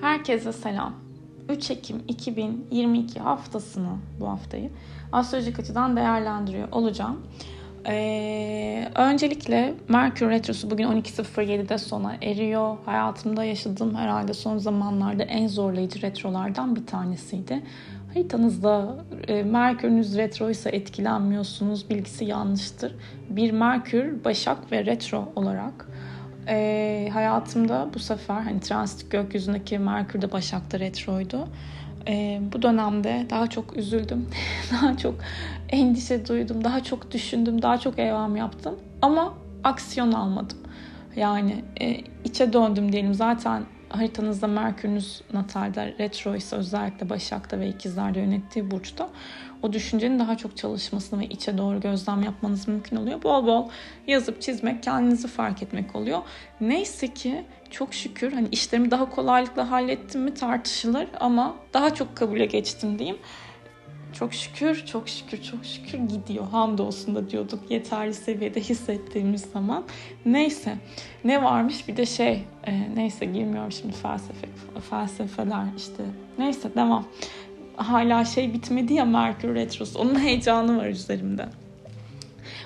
Herkese selam. 3 Ekim 2022 haftasını, bu haftayı astrolojik açıdan değerlendiriyor olacağım. Ee, öncelikle Merkür Retrosu bugün 12.07'de sona eriyor. Hayatımda yaşadığım herhalde son zamanlarda en zorlayıcı retrolardan bir tanesiydi. Haritanızda e, Merkür'ünüz retroysa etkilenmiyorsunuz bilgisi yanlıştır. Bir Merkür, Başak ve retro olarak e, hayatımda bu sefer hani transit gökyüzündeki Merkür de Başak'ta retroydu. E, bu dönemde daha çok üzüldüm, daha çok endişe duydum, daha çok düşündüm, daha çok evham yaptım. Ama aksiyon almadım. Yani e, içe döndüm diyelim. Zaten haritanızda Merkür'ünüz natalde retro ise özellikle Başak'ta ve ikizlerde yönettiği burçta o düşüncenin daha çok çalışmasını ve içe doğru gözlem yapmanız mümkün oluyor. Bol bol yazıp çizmek, kendinizi fark etmek oluyor. Neyse ki çok şükür hani işlerimi daha kolaylıkla hallettim mi tartışılır ama daha çok kabule geçtim diyeyim. Çok şükür, çok şükür, çok şükür gidiyor. Hamdolsun da diyorduk yeterli seviyede hissettiğimiz zaman. Neyse ne varmış bir de şey e, neyse girmiyorum şimdi felsefe felsefeler işte neyse devam. Hala şey bitmedi ya Merkür Retrosu. Onun heyecanı var üzerimde.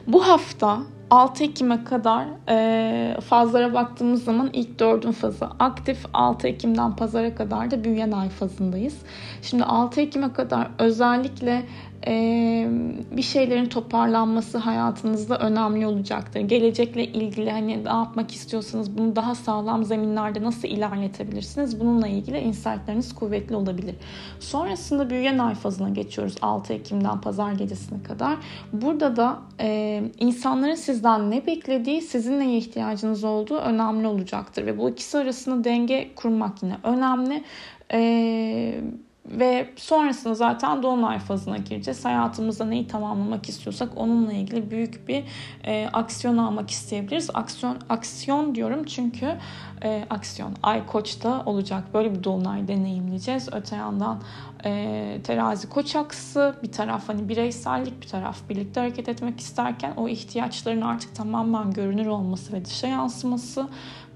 Bu hafta 6 Ekim'e kadar e, fazlara baktığımız zaman ilk dördün fazı aktif. 6 Ekim'den pazara kadar da büyüyen ay fazındayız. Şimdi 6 Ekim'e kadar özellikle e, bir şeylerin toparlanması hayatınızda önemli olacaktır. Gelecekle ilgili hani ne yapmak istiyorsanız bunu daha sağlam zeminlerde nasıl ilerletebilirsiniz? Bununla ilgili insightlarınız kuvvetli olabilir. Sonrasında büyüyen ay fazına geçiyoruz 6 Ekim'den pazar gecesine kadar. Burada da e, insanların sizden ne beklediği, sizin neye ihtiyacınız olduğu önemli olacaktır. Ve bu ikisi arasında denge kurmak yine önemli. Eee ve sonrasında zaten dolunay fazına gireceğiz. Hayatımızda neyi tamamlamak istiyorsak onunla ilgili büyük bir e, aksiyon almak isteyebiliriz. Aksiyon aksiyon diyorum çünkü e, aksiyon ay koçta olacak. Böyle bir dolunay deneyimleyeceğiz. Öte yandan e, terazi koç aksı bir taraf hani bireysellik bir taraf birlikte hareket etmek isterken o ihtiyaçların artık tamamen görünür olması ve dışa yansıması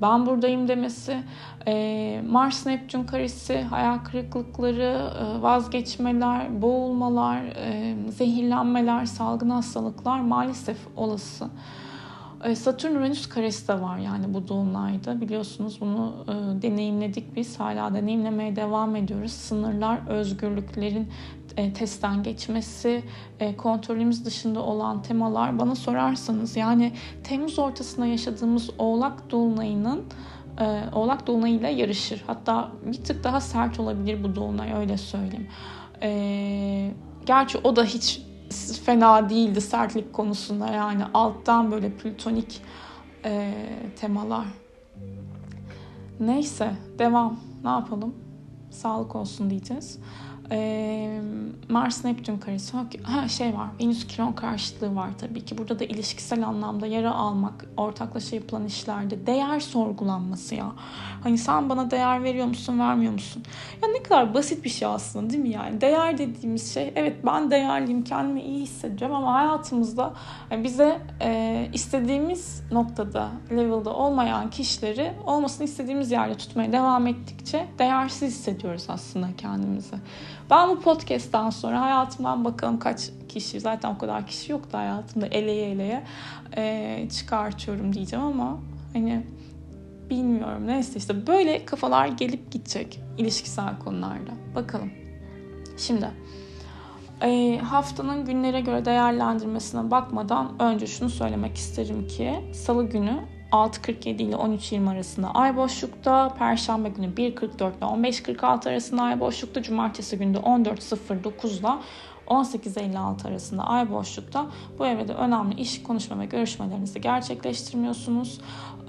ben buradayım demesi, e, Mars Neptün karesi, hayal kırıklıkları, e, vazgeçmeler, boğulmalar, e, zehirlenmeler, salgın hastalıklar maalesef olası. Satürn Uranüs karesi de var yani bu dolunayda. Biliyorsunuz bunu e, deneyimledik biz. Hala deneyimlemeye devam ediyoruz. Sınırlar, özgürlüklerin e, testten geçmesi, e, kontrolümüz dışında olan temalar bana sorarsanız yani Temmuz ortasında yaşadığımız Oğlak Dolunay'ının e, Oğlak Dolunay'ıyla yarışır. Hatta bir tık daha sert olabilir bu Dolunay öyle söyleyeyim. E, gerçi o da hiç fena değildi sertlik konusunda yani alttan böyle plütonik e, temalar. Neyse devam. Ne yapalım? Sağlık olsun diyeceğiz. Ee, Mars Neptün karesi ha şey var Venüs Kiron karşıtlığı var tabii ki. Burada da ilişkisel anlamda yara almak ortaklaşa yapılan işlerde değer sorgulanması ya. Hani sen bana değer veriyor musun vermiyor musun? Ya ne kadar basit bir şey aslında değil mi yani? Değer dediğimiz şey evet ben değerliyim kendimi iyi hissediyorum ama hayatımızda bize e, istediğimiz noktada level'da olmayan kişileri olmasını istediğimiz yerde tutmaya devam ettikçe değersiz hissediyoruz aslında kendimizi ben bu podcast'tan sonra hayatımdan bakalım kaç kişi zaten o kadar kişi yoktu hayatımda eleye eleye e, çıkartıyorum diyeceğim ama hani bilmiyorum neyse işte böyle kafalar gelip gidecek ilişkisel konularda. Bakalım. Şimdi e, haftanın günlere göre değerlendirmesine bakmadan önce şunu söylemek isterim ki salı günü 6.47 ile 13.20 arasında ay boşlukta, Perşembe günü 1.44 ile 15.46 arasında ay boşlukta, Cumartesi günü 14.09 ile 18.56 arasında ay boşlukta bu evrede önemli iş, konuşma ve görüşmelerinizi gerçekleştirmiyorsunuz.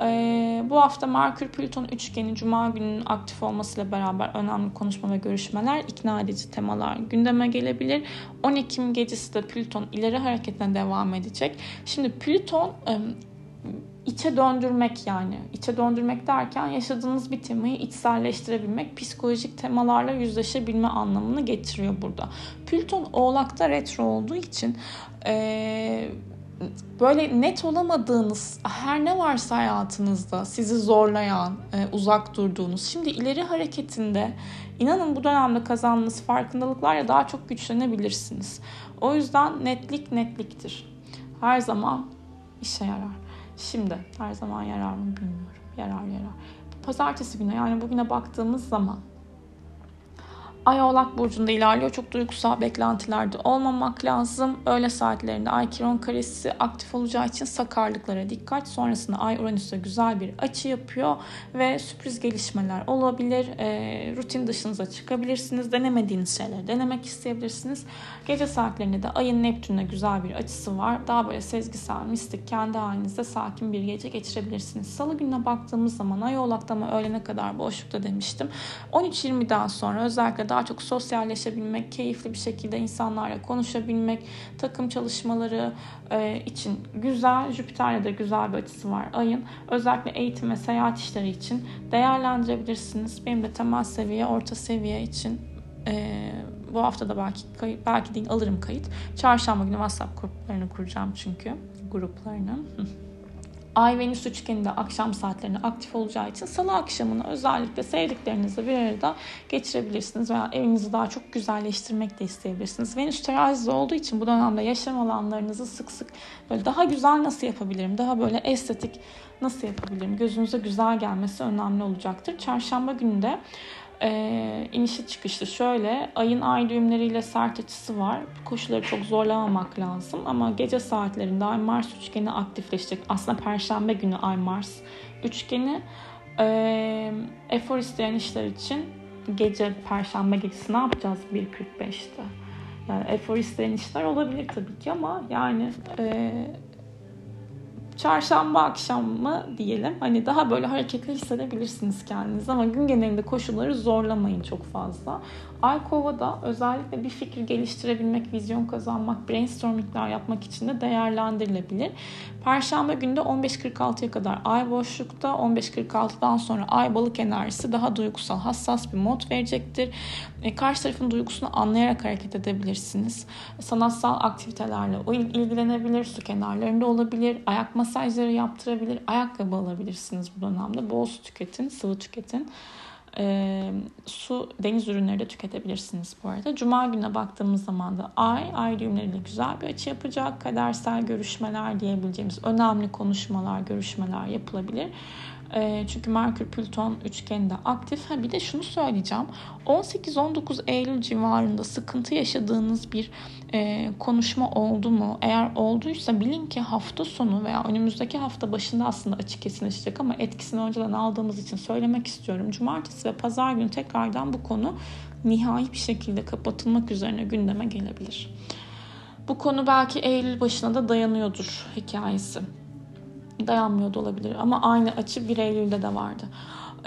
Ee, bu hafta Merkür Plüton üçgeni Cuma gününün aktif olmasıyla beraber önemli konuşma ve görüşmeler, ikna edici temalar gündeme gelebilir. 10 Ekim gecesi de Plüton ileri hareketine devam edecek. Şimdi Plüton içe döndürmek yani. İçe döndürmek derken yaşadığınız bir temayı içselleştirebilmek, psikolojik temalarla yüzleşebilme anlamını getiriyor burada. Plüton Oğlak'ta retro olduğu için ee, böyle net olamadığınız her ne varsa hayatınızda sizi zorlayan, e, uzak durduğunuz, şimdi ileri hareketinde inanın bu dönemde kazandığınız farkındalıklarla daha çok güçlenebilirsiniz. O yüzden netlik netliktir. Her zaman işe yarar. Şimdi her zaman yarar mı bilmiyorum. Yarar yarar. Pazartesi günü yani bugüne baktığımız zaman Ay Oğlak Burcu'nda ilerliyor. Çok duygusal beklentilerde olmamak lazım. Öğle saatlerinde Ay Kiron karesi aktif olacağı için sakarlıklara dikkat. Sonrasında Ay Uranüs'e güzel bir açı yapıyor ve sürpriz gelişmeler olabilir. E, rutin dışınıza çıkabilirsiniz. Denemediğiniz şeyleri denemek isteyebilirsiniz. Gece saatlerinde de Ay'ın Neptün'e güzel bir açısı var. Daha böyle sezgisel, mistik, kendi halinizde sakin bir gece geçirebilirsiniz. Salı gününe baktığımız zaman Ay Oğlak'ta mı öğlene kadar boşlukta demiştim. 13-20'den sonra özellikle daha çok sosyalleşebilmek, keyifli bir şekilde insanlarla konuşabilmek, takım çalışmaları e, için güzel, Jüpiter'le de güzel bir açısı var ayın. Özellikle eğitim ve seyahat işleri için değerlendirebilirsiniz. Benim de temel seviye, orta seviye için e, bu hafta da belki belki değil alırım kayıt. Çarşamba günü WhatsApp gruplarını kuracağım çünkü gruplarını. Ay Venüs üçgeni de akşam saatlerinde aktif olacağı için salı akşamını özellikle sevdiklerinizle bir arada geçirebilirsiniz veya evinizi daha çok güzelleştirmek de isteyebilirsiniz. Venüs terazide olduğu için bu dönemde yaşam alanlarınızı sık sık böyle daha güzel nasıl yapabilirim, daha böyle estetik nasıl yapabilirim, gözünüze güzel gelmesi önemli olacaktır. Çarşamba günü de e, inişi çıkışlı şöyle ayın ay düğümleriyle sert açısı var. Koşulları çok zorlamamak lazım ama gece saatlerinde ay Mars üçgeni aktifleşecek. Aslında perşembe günü ay Mars üçgeni e, efor isteyen işler için gece perşembe gecesi ne yapacağız 1.45'te? Yani efor isteyen işler olabilir tabii ki ama yani e, çarşamba akşamı diyelim. Hani daha böyle hareketli hissedebilirsiniz kendinizi ama gün genelinde koşulları zorlamayın çok fazla. Ay Kova'da özellikle bir fikir geliştirebilmek, vizyon kazanmak, brainstormingler yapmak için de değerlendirilebilir. Perşembe günde 15.46'ya kadar ay boşlukta, 15.46'dan sonra ay balık enerjisi daha duygusal, hassas bir mod verecektir. E, karşı tarafın duygusunu anlayarak hareket edebilirsiniz. Sanatsal aktivitelerle ilgilenebilir, su kenarlarında olabilir, ayak masajları yaptırabilir, ayakkabı alabilirsiniz bu dönemde. Bol su tüketin, sıvı tüketin. E, su, deniz ürünleri de tüketebilirsiniz bu arada. Cuma gününe baktığımız zaman da ay, ay düğümleriyle güzel bir açı yapacak. Kadersel görüşmeler diyebileceğimiz önemli konuşmalar, görüşmeler yapılabilir. E, çünkü Merkür Plüton üçgeni de aktif. Ha bir de şunu söyleyeceğim. 18-19 Eylül civarında sıkıntı yaşadığınız bir e, konuşma oldu mu? Eğer olduysa bilin ki hafta sonu veya önümüzdeki hafta başında aslında açık kesinleşecek ama etkisini önceden aldığımız için söylemek istiyorum. Cumartesi ve pazar günü tekrardan bu konu nihai bir şekilde kapatılmak üzerine gündeme gelebilir. Bu konu belki Eylül başına da dayanıyordur hikayesi dayanmıyor da olabilir ama aynı açı 1 Eylül'de de vardı.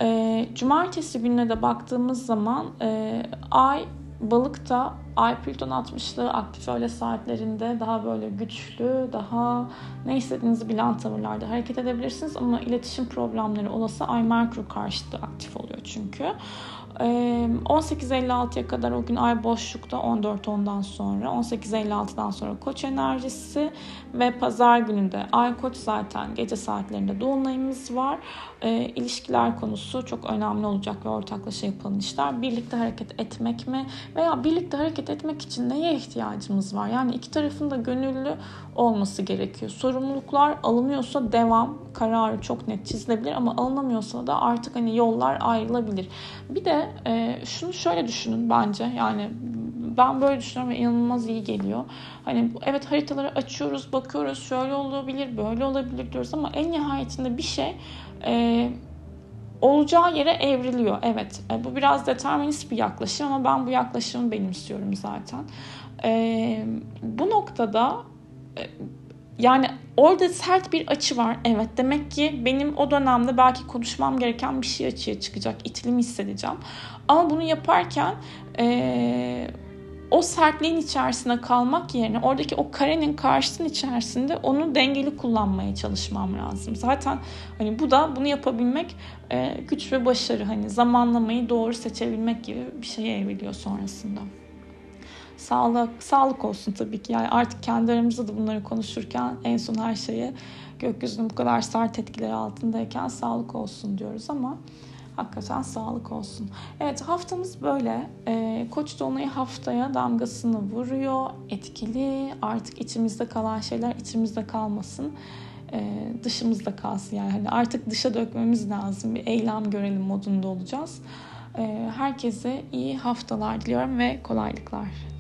E, cumartesi gününe de baktığımız zaman e, ay balıkta ay Plüton 60'lı aktif öğle saatlerinde daha böyle güçlü, daha ne istediğinizi bilen tavırlarda hareket edebilirsiniz ama iletişim problemleri olası ay Merkür karşıtı aktif oluyor çünkü. 18.56'ya kadar o gün ay boşlukta 14.10'dan sonra 18.56'dan sonra koç enerjisi ve pazar gününde ay koç zaten gece saatlerinde dolunayımız var. E, ilişkiler konusu çok önemli olacak ve ortaklaşa yapılan işler. Birlikte hareket etmek mi veya birlikte hareket etmek için neye ihtiyacımız var? Yani iki tarafın da gönüllü olması gerekiyor. Sorumluluklar alınıyorsa devam kararı çok net çizilebilir ama alınamıyorsa da artık hani yollar ayrılabilir. Bir de e, şunu şöyle düşünün bence yani ben böyle düşünüyorum ve inanılmaz iyi geliyor. Hani evet haritaları açıyoruz, bakıyoruz, şöyle olabilir, böyle olabilir diyoruz ama en nihayetinde bir şey e, olacağı yere evriliyor. Evet e, bu biraz determinist bir yaklaşım ama ben bu yaklaşımı benimsiyorum zaten. E, bu noktada e, yani orada sert bir açı var. Evet demek ki benim o dönemde belki konuşmam gereken bir şey açığa çıkacak. İtilimi hissedeceğim. Ama bunu yaparken e, o sertliğin içerisinde kalmak yerine oradaki o karenin karşısının içerisinde onu dengeli kullanmaya çalışmam lazım. Zaten hani bu da bunu yapabilmek e, güç ve başarı. Hani zamanlamayı doğru seçebilmek gibi bir şeye evriliyor sonrasında. Sağlık, sağlık olsun tabii ki. Yani artık kendi aramızda da bunları konuşurken en son her şeyi gökyüzünün bu kadar sert etkileri altındayken sağlık olsun diyoruz ama hakikaten sağlık olsun. Evet haftamız böyle. E, Koç dolunayı haftaya damgasını vuruyor. Etkili. Artık içimizde kalan şeyler içimizde kalmasın. E, dışımızda kalsın yani. Hani artık dışa dökmemiz lazım. Bir eylem görelim modunda olacağız. E, herkese iyi haftalar diliyorum ve kolaylıklar.